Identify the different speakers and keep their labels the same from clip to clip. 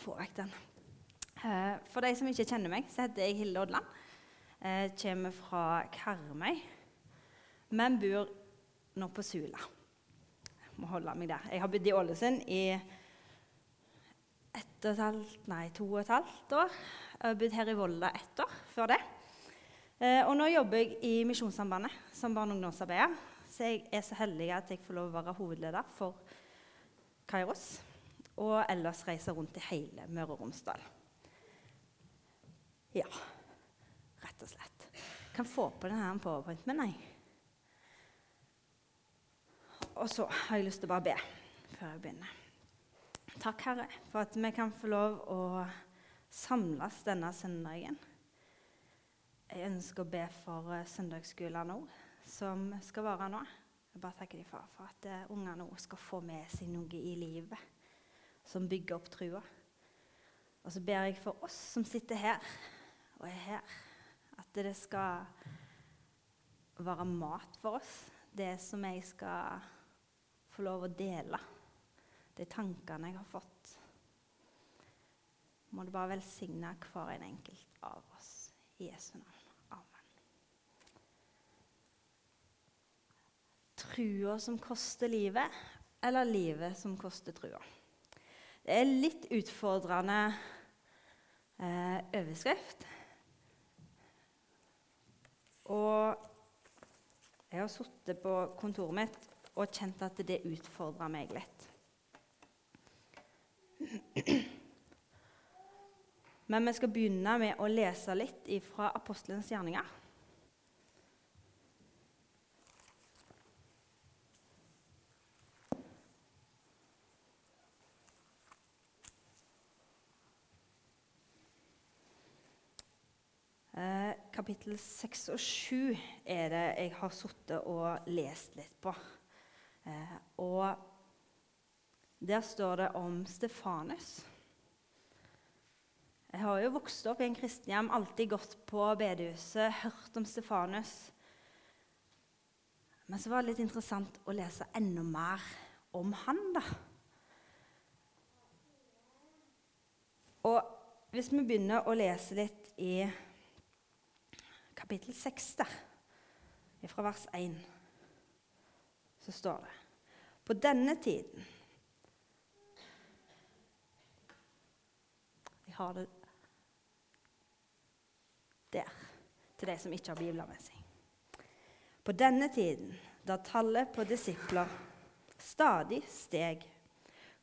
Speaker 1: få vekk den. Eh, for de som ikke kjenner meg, så heter jeg Hilde Odland. Jeg kommer fra Karmøy, men bor nå på Sula. Jeg må holde meg der. Jeg har bodd i Ålesund i ett og et halvt, nei, to og et halvt år. Jeg har bodd her i Volda ett år før det. Eh, og nå jobber jeg i Misjonssambandet som barne- og ungdomsarbeider. Så jeg er så heldig at jeg får lov å være hovedleder for Kairos. Og ellers reise rundt i hele Møre og Romsdal. Ja, rett og slett. Kan få på denne powerpointen min, jeg. Og så har jeg lyst til å bare be før jeg begynner. Takk, Herre, for at vi kan få lov å samles denne søndagen. Jeg ønsker å be for uh, søndagsskolen nå, som skal være nå. Jeg bare takker de far for at ungene unger nå skal få med seg noe i livet som bygger opp trua. Og så ber jeg for oss som sitter her og er her, at det skal være mat for oss. Det som jeg skal få lov å dele. De tankene jeg har fått. Må du bare velsigne hver en enkelt av oss i Jesu navn. Trua som koster livet, eller livet som koster trua? Det er litt utfordrende eh, overskrift. Og jeg har sittet på kontoret mitt og kjent at det utfordrer meg litt. Men vi skal begynne med å lese litt fra apostelens gjerninger. Eh, kapittel 6 og 7 er det jeg har sittet og lest litt på. Eh, og der står det om Stefanus. Jeg har jo vokst opp i en kristenhjem, alltid gått på bedehuset, hørt om Stefanus. Men så var det litt interessant å lese enda mer om han, da. Og hvis vi begynner å lese litt i kapittel 6, der, fra vers 1, så står det På denne tiden Jeg har det der, til de som ikke har bibler med seg. På denne tiden, da tallet på disipler stadig steg,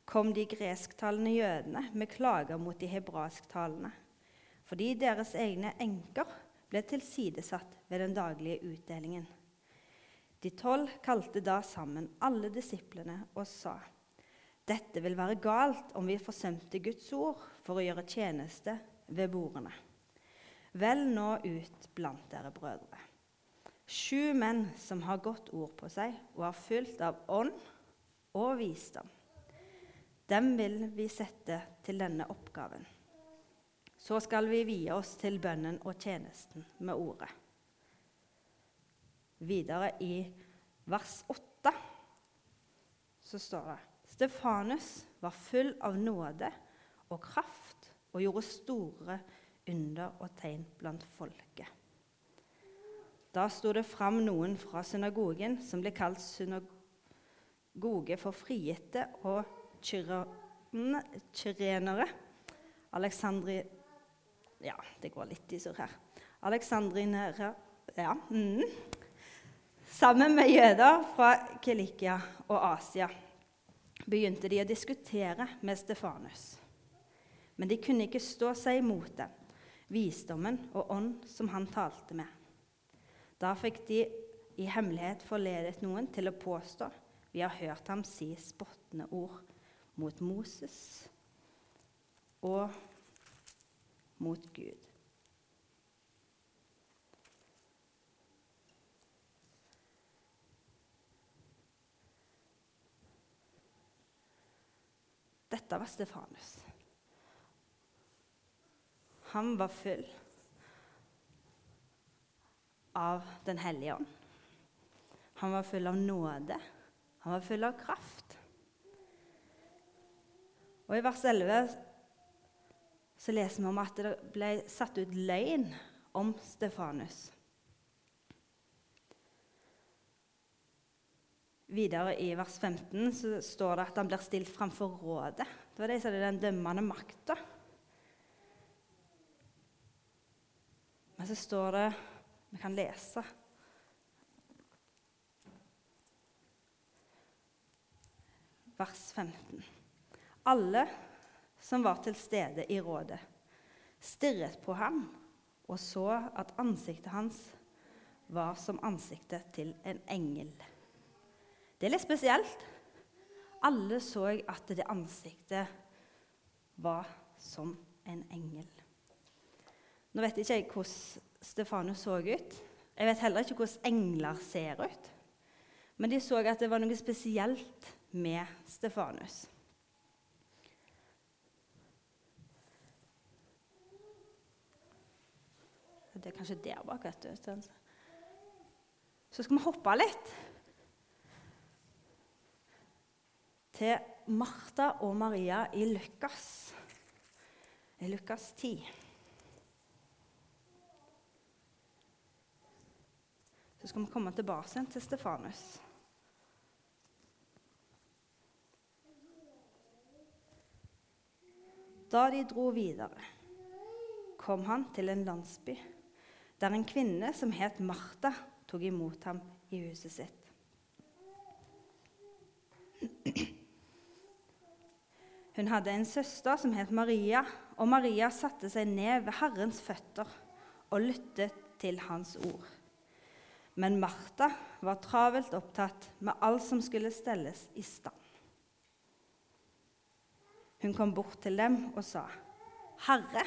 Speaker 1: kom de gresktalende jødene med klager mot de hebraisktalende, fordi deres egne enker ble tilsidesatt ved den daglige utdelingen. De tolv kalte da sammen alle disiplene og sa:" Dette vil være galt om vi forsømte Guds ord for å gjøre tjeneste ved bordene. Vel nå ut blant dere brødre. Sju menn som har godt ord på seg og er fylt av ånd og visdom. Dem vil vi sette til denne oppgaven. Så skal vi vie oss til bønnen og tjenesten med ordet. Videre i vers 8 så står det Stefanus var full av nåde og kraft og gjorde store under og tegn blant folket. Da sto det fram noen fra synagogen som ble kalt synagoge for frigitte og kyrenere. Alexandri... Ja, det går litt i surr her. Aleksandrine, Ja. Mm. Sammen med jøder fra Kilikia og Asia begynte de å diskutere med Stefanus. Men de kunne ikke stå seg imot det, visdommen og ånd som han talte med. Da fikk de i hemmelighet forledet noen til å påstå vi har hørt ham si spottende ord mot Moses og mot Gud. Dette var Stefanus. Han var full av Den hellige ånd. Han var full av nåde. Han var full av kraft. Og I vers 11 så leser vi om at det ble satt ut løgn om Stefanus. Videre i vers 15 så står det at han blir stilt framfor rådet. Det var de som hadde den dømmende makta. Men så står det Vi kan lese. Vers 15. Alle som var til stede i rådet, stirret på ham og så at ansiktet hans var som ansiktet til en engel. Det er litt spesielt. Alle så at det ansiktet var som en engel. Nå vet ikke jeg hvordan Stefanus så ut. Jeg vet heller ikke hvordan engler ser ut. Men de så at det var noe spesielt med Stefanus. Det er kanskje der bak, vet du. Så skal vi hoppe litt. til Martha og Maria i Lukas, i Lukas 10. Så skal vi komme tilbake til Stefanus. Da de dro videre, kom han til en landsby der en kvinne som het Martha, tok imot ham i huset sitt. Hun hadde en søster som het Maria, og Maria satte seg ned ved Herrens føtter og lyttet til hans ord. Men Martha var travelt opptatt med alt som skulle stelles i stand. Hun kom bort til dem og sa, 'Herre,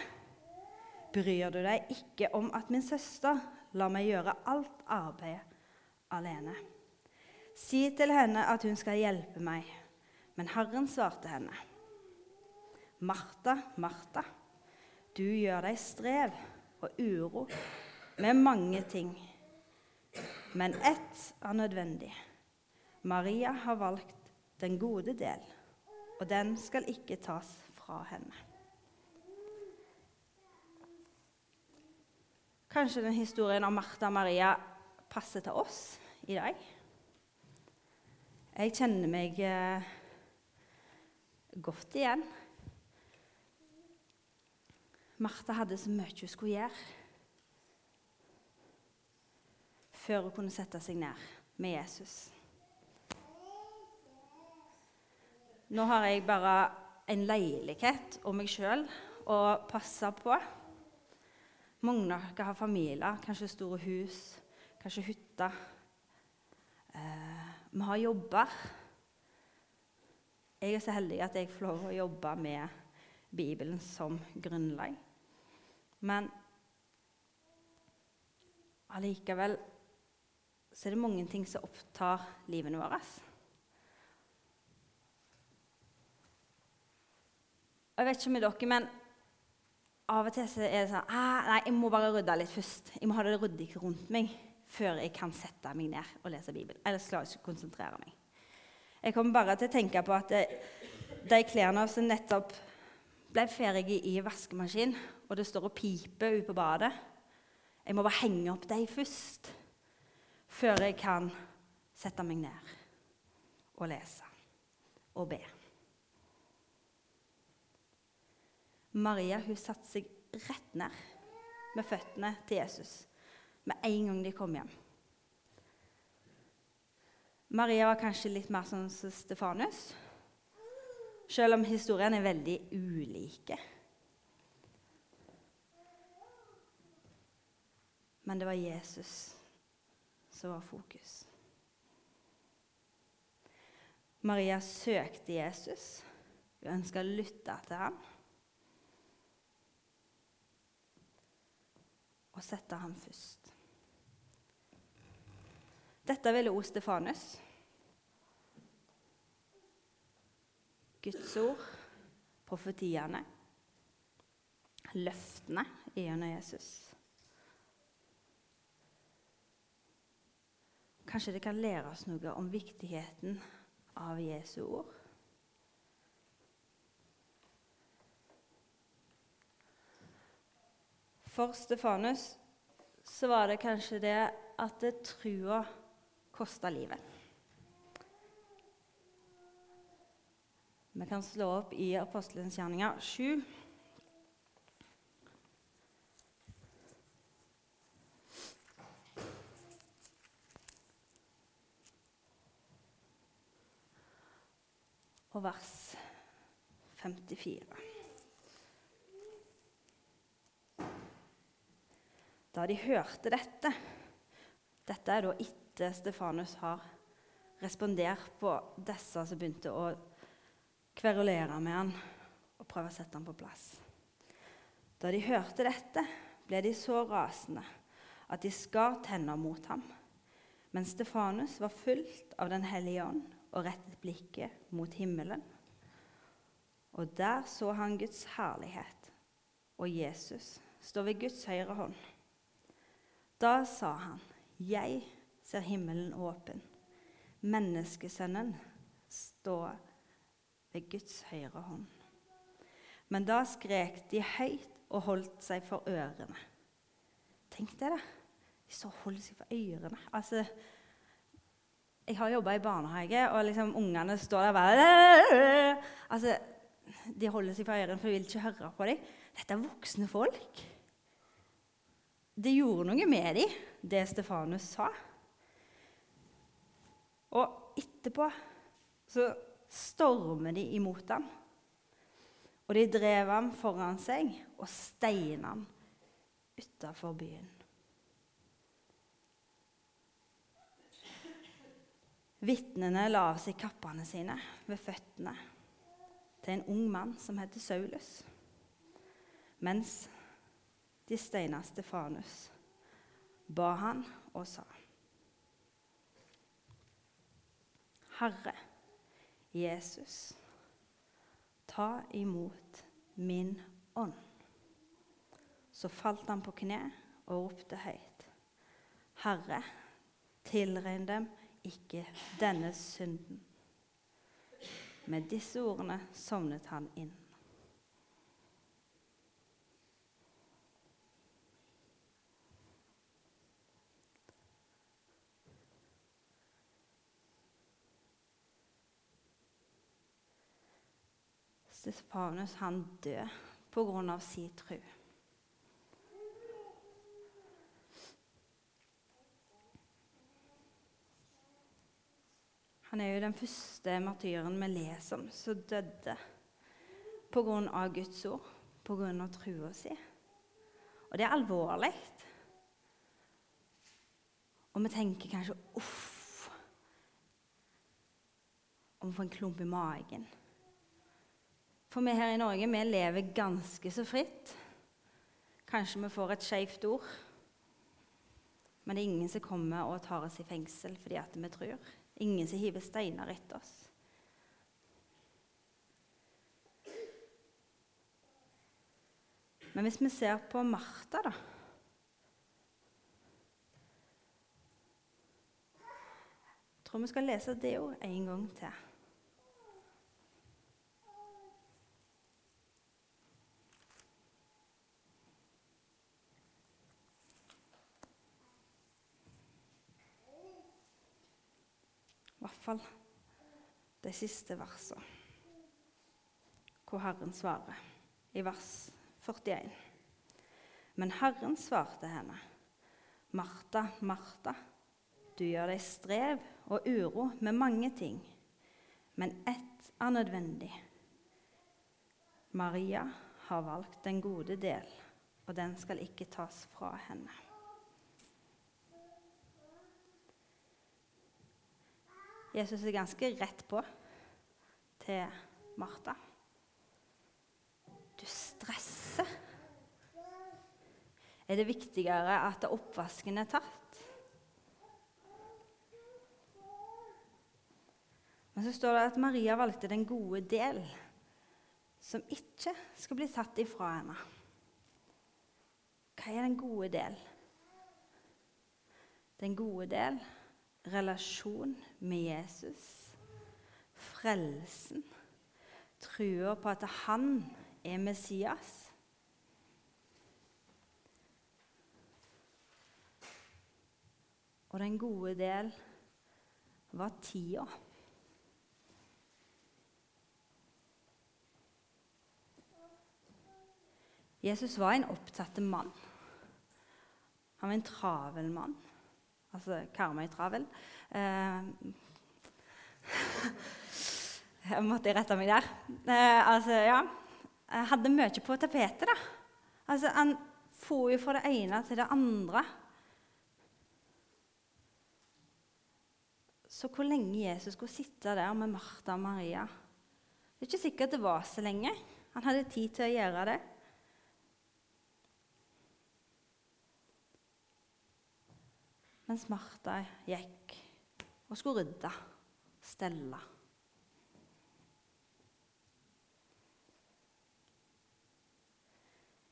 Speaker 1: bryr du deg ikke om at min søster lar meg gjøre alt arbeidet alene?' 'Si til henne at hun skal hjelpe meg.' Men Herren svarte henne, Martha, Martha, du gjør deg strev og uro med mange ting, men ett er nødvendig. Maria har valgt den gode del, og den skal ikke tas fra henne. Kanskje den historien om Martha og Maria passer til oss i dag? Jeg kjenner meg eh, godt igjen. Martha hadde så mye hun skulle gjøre før hun kunne sette seg ned med Jesus. Nå har jeg bare en leilighet og meg sjøl å passe på. Mange av dere har familier, kanskje store hus, kanskje hytter. Eh, vi har jobber. Jeg er så heldig at jeg får lov å jobbe med Bibelen som grunnlag. Men allikevel så er det mange ting som opptar livene våre. Jeg vet ikke med dere, men av og til er det sånn ah, Nei, jeg må bare rydde litt først. Jeg må ha det ryddig rundt meg før jeg kan sette meg ned og lese Bibelen. Ellers klarer jeg ikke å konsentrere meg. Jeg kommer bare til å tenke på at det, de klærne som nettopp ble ferdige i vaskemaskinen, og det står og piper ute på badet. Jeg må bare henge opp dem først, før jeg kan sette meg ned og lese og be. Maria hun satte seg rett ned med føttene til Jesus med en gang de kom hjem. Maria var kanskje litt mer som Stefanus, selv om historiene er veldig ulike. Men det var Jesus som var fokus. Maria søkte Jesus. Hun ønska å lytte til ham. Og sette ham først. Dette ville òg Stefanus. Guds ord, profetiene, løftene gjennom Jesus. Kanskje det kan lære oss noe om viktigheten av Jesu ord. For Stefanus så var det kanskje det at trua kosta livet. Vi kan slå opp i Apostelens gjerninger 7. Og vers 54. Da de hørte dette Dette er da etter Stefanus har respondert på disse som begynte å kverulere med han og prøve å sette han på plass. Da de hørte dette, ble de så rasende at de skar tenner mot ham. Men Stefanus var fullt av Den hellige ånd og rettet blikket mot himmelen. Og der så han Guds herlighet, og Jesus står ved Guds høyre hånd. Da sa han, 'Jeg ser himmelen åpen, menneskesønnen står ved Guds høyre hånd.' Men da skrek de høyt og holdt seg for ørene. Tenk det, da. De så holder seg for ørene. Altså, jeg har jobba i barnehage, og liksom ungene står der bare Altså, De holder seg for ørene, for de vil ikke høre på dem. Dette er voksne folk det gjorde noe med dem, det Stefanus sa. Og etterpå så stormer de imot ham. Og de drev ham foran seg og steina ham utafor byen. Vitnene la av seg kappene sine ved føttene til en ung mann som heter Saulus, mens de steina Stefanus, ba han og sa Herre Jesus, ta imot min ånd. Så falt han på kne og ropte høyt. Herre, tilregn dem ikke denne synden. Med disse ordene sovnet han inn. Stefanus han død pga. sin tro. Han er jo den første martyren vi leser om som døde pga. Guds ord, pga. trua si. Og det er alvorlig. Og vi tenker kanskje 'uff' om å få en klump i magen. For vi her i Norge vi lever ganske så fritt. Kanskje vi får et skeivt ord. Men det er ingen som kommer og tar oss i fengsel fordi at vi tror. Ingen som hiver steiner etter oss. Men hvis vi ser på Martha, da Jeg tror vi skal lese det òg en gang til. Fall de siste versene, hvor Herren svarer, i vers 41. Men Herren svarte henne, Martha, Martha, du gjør deg strev og uro med mange ting, men ett er nødvendig. Maria har valgt den gode del, og den skal ikke tas fra henne. Jesus er ganske rett på til Martha. Du stresser. Er det viktigere at oppvasken er tatt? Men så står det at Maria valgte den gode del, som ikke skal bli tatt ifra henne. Hva er den gode del? Den gode del relasjon med Jesus, frelsen, trua på at han er Messias. Og den gode del var tida. Jesus var en opptatt mann. Han var en travel mann. Altså Karmøy-travel. Eh, jeg måtte rette meg der. Eh, altså, ja. Jeg hadde mye på tapetet, da. Altså, han for jo fra det ene til det andre. Så hvor lenge Jesus skulle sitte der med Martha og Maria Det er ikke sikkert det var så lenge. Han hadde tid til å gjøre det. Mens Martha gikk og skulle rydde, stelle.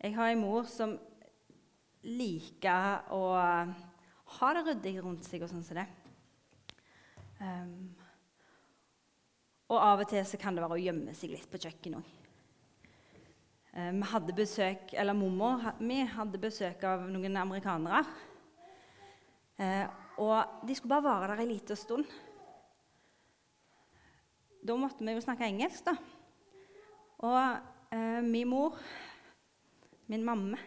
Speaker 1: Jeg har en mor som liker å ha det ryddig rundt seg og sånn som det. Um, og av og til så kan det være å gjemme seg litt på kjøkkenet òg. Uh, vi hadde besøk, eller Mormor mi hadde besøk av noen amerikanere. Uh, og de skulle bare være der ei lita stund. Da måtte vi jo snakke engelsk, da. Og eh, min mor Min mamme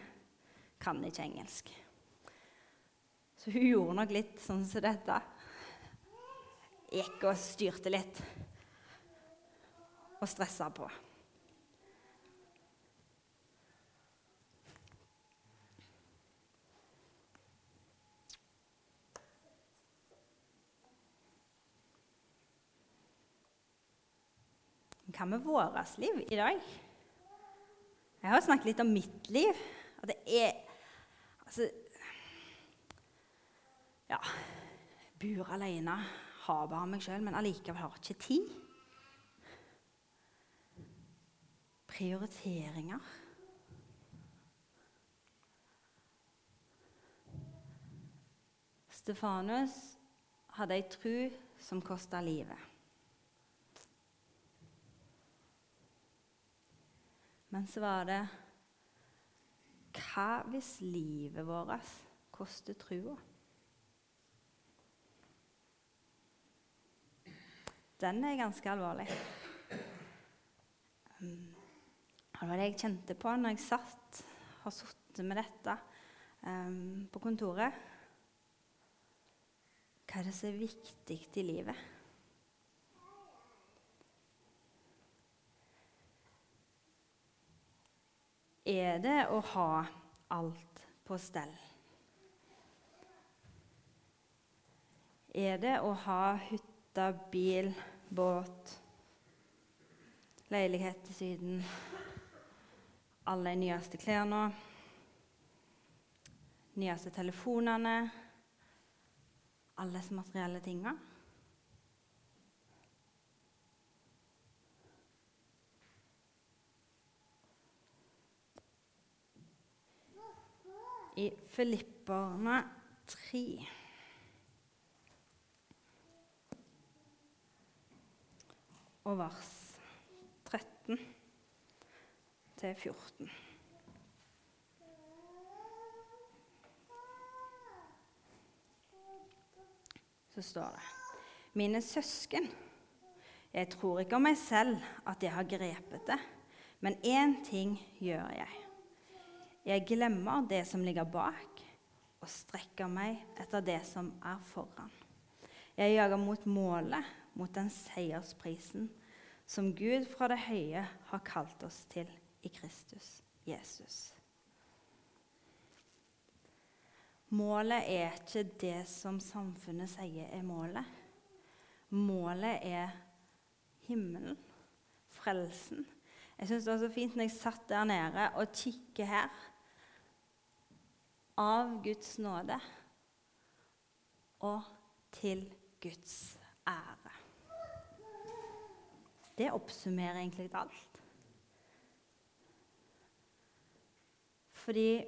Speaker 1: kan ikke engelsk. Så hun gjorde nok litt sånn som dette. Gikk og styrte litt. Og stressa på. Hva med vårt liv i dag? Jeg har snakket litt om mitt liv. Og det er Altså Ja. Bor alene, har bare meg sjøl, men allikevel har ikke tid. Prioriteringer. Stefanus hadde ei tru som kosta livet. Men så var det Hva hvis livet vårt koster trua? Den er ganske alvorlig. Um, det var det jeg kjente på når jeg satt har sittet med dette um, på kontoret. Hva er det som er viktig i livet? Er det å ha alt på stell? Er det å ha hytte, bil, båt, leilighet til Syden, alle de nyeste klærne, nyeste telefonene, alle disse materielle tingene? I Filipperne 3. Og vers 13 til 14. Så står det Mine søsken, jeg tror ikke om meg selv at jeg har grepet det, men én ting gjør jeg. Jeg glemmer det som ligger bak, og strekker meg etter det som er foran. Jeg jager mot målet, mot den seiersprisen som Gud fra det høye har kalt oss til i Kristus Jesus. Målet er ikke det som samfunnet sier er målet. Målet er himmelen, frelsen. Jeg syns det var så fint når jeg satt der nede og kikket her av Guds nåde og til Guds ære. Det oppsummerer egentlig alt. Fordi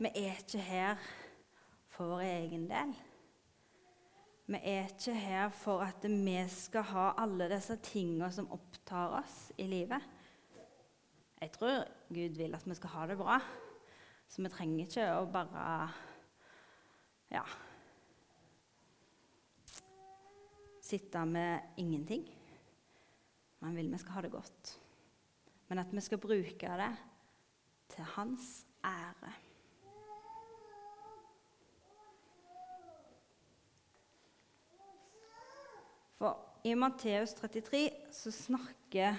Speaker 1: vi er ikke her for vår egen del. Vi er ikke her for at vi skal ha alle disse tingene som opptar oss i livet. Jeg tror Gud vil at vi skal ha det bra. Så vi trenger ikke å bare ja Sitte med ingenting. Man vil vi skal ha det godt. Men at vi skal bruke det til hans ære. For i Matteus 33 så snakkes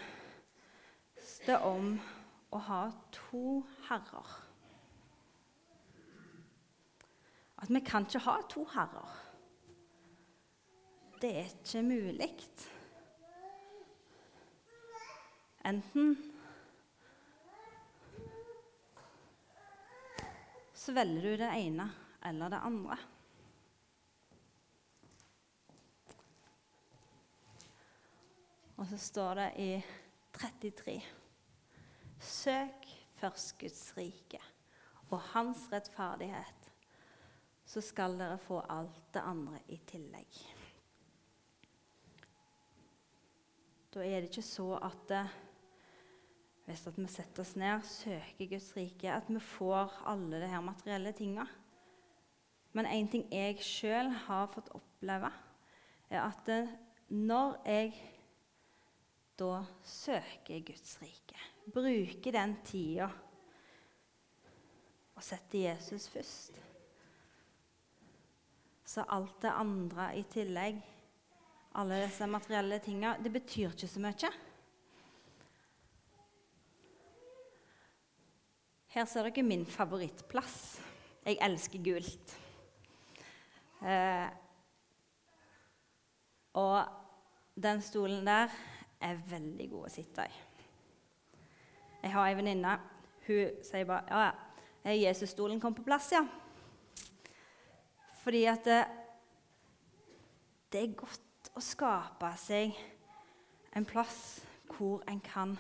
Speaker 1: det om å ha to herrer. At vi kan ikke ha to herrer. Det er ikke mulig. Enten så velger du det ene eller det andre. Og så står det i 33.: Søk først Guds rike og Hans rettferdighet, så skal dere få alt det andre i tillegg. Da er det ikke så at det, hvis at vi setter oss ned, søker Guds rike, at vi får alle de her materielle tinga. Men én ting jeg sjøl har fått oppleve, er at det, når jeg da søker Guds rike, bruker den tida og setter Jesus først, så alt det andre i tillegg, alle disse materielle tinga, det betyr ikke så mye. Her ser dere min favorittplass. Jeg elsker gult. Eh, og den stolen der er veldig god å sitte i. Jeg har ei venninne. Hun sier bare ja, ja, Jesus-stolen kom på plass, ja. Fordi at det, det er godt å skape seg en plass hvor en kan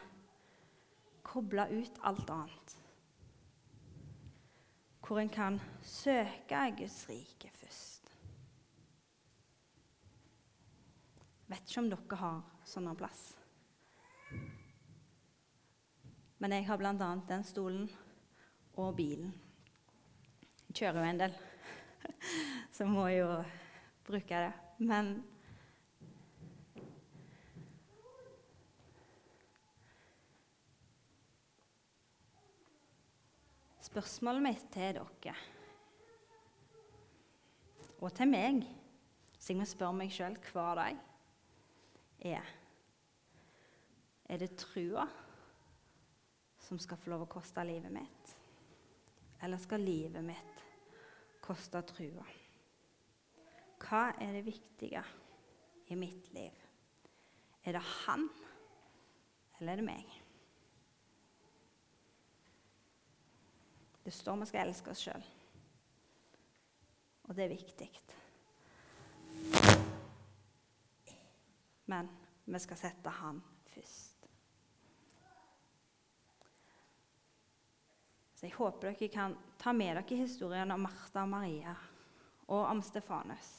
Speaker 1: koble ut alt annet hvor en kan søke Guds rike først. Vet ikke om dere har sånn plass. Men jeg har bl.a. den stolen og bilen. Jeg kjører jo en del, så må jeg jo bruke det. Men Spørsmålet mitt til dere, og til meg, så jeg må spørre meg sjøl hver dag, er Er det trua som skal få lov å koste livet mitt? Eller skal livet mitt koste trua? Hva er det viktige i mitt liv? Er det han, eller er det meg? Det står vi skal elske oss sjøl. Og det er viktig. Men vi skal sette han først. Så Jeg håper dere kan ta med dere historien om Martha og Maria og om Stefanus.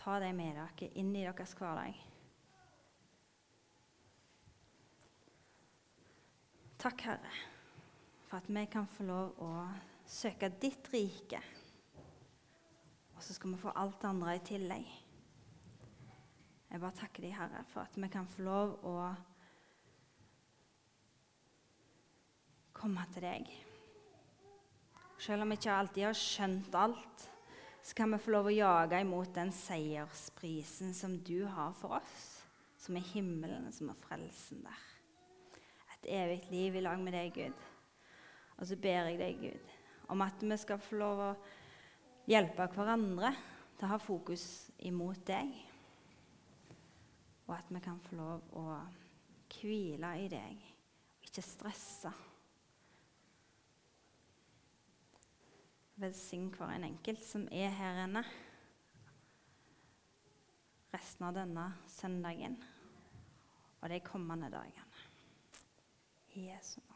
Speaker 1: Ta det med dere inn i deres hverdag. Takk, Herre for at vi kan få lov å søke ditt rike. Og så skal vi få alt det andre i tillegg. Jeg bare takker deg, Herre, for at vi kan få lov å komme til deg. Selv om vi ikke alltid har skjønt alt, så kan vi få lov å jage imot den seiersprisen som du har for oss, som er himmelen, som er frelsen der. Et evig liv i lag med deg, Gud. Og så ber jeg deg, Gud, om at vi skal få lov å hjelpe hverandre til å ha fokus imot deg. Og at vi kan få lov å hvile i deg, og ikke stresse. Velsign hver en enkelt som er her inne resten av denne søndagen og de kommende dagene. Jesu navn.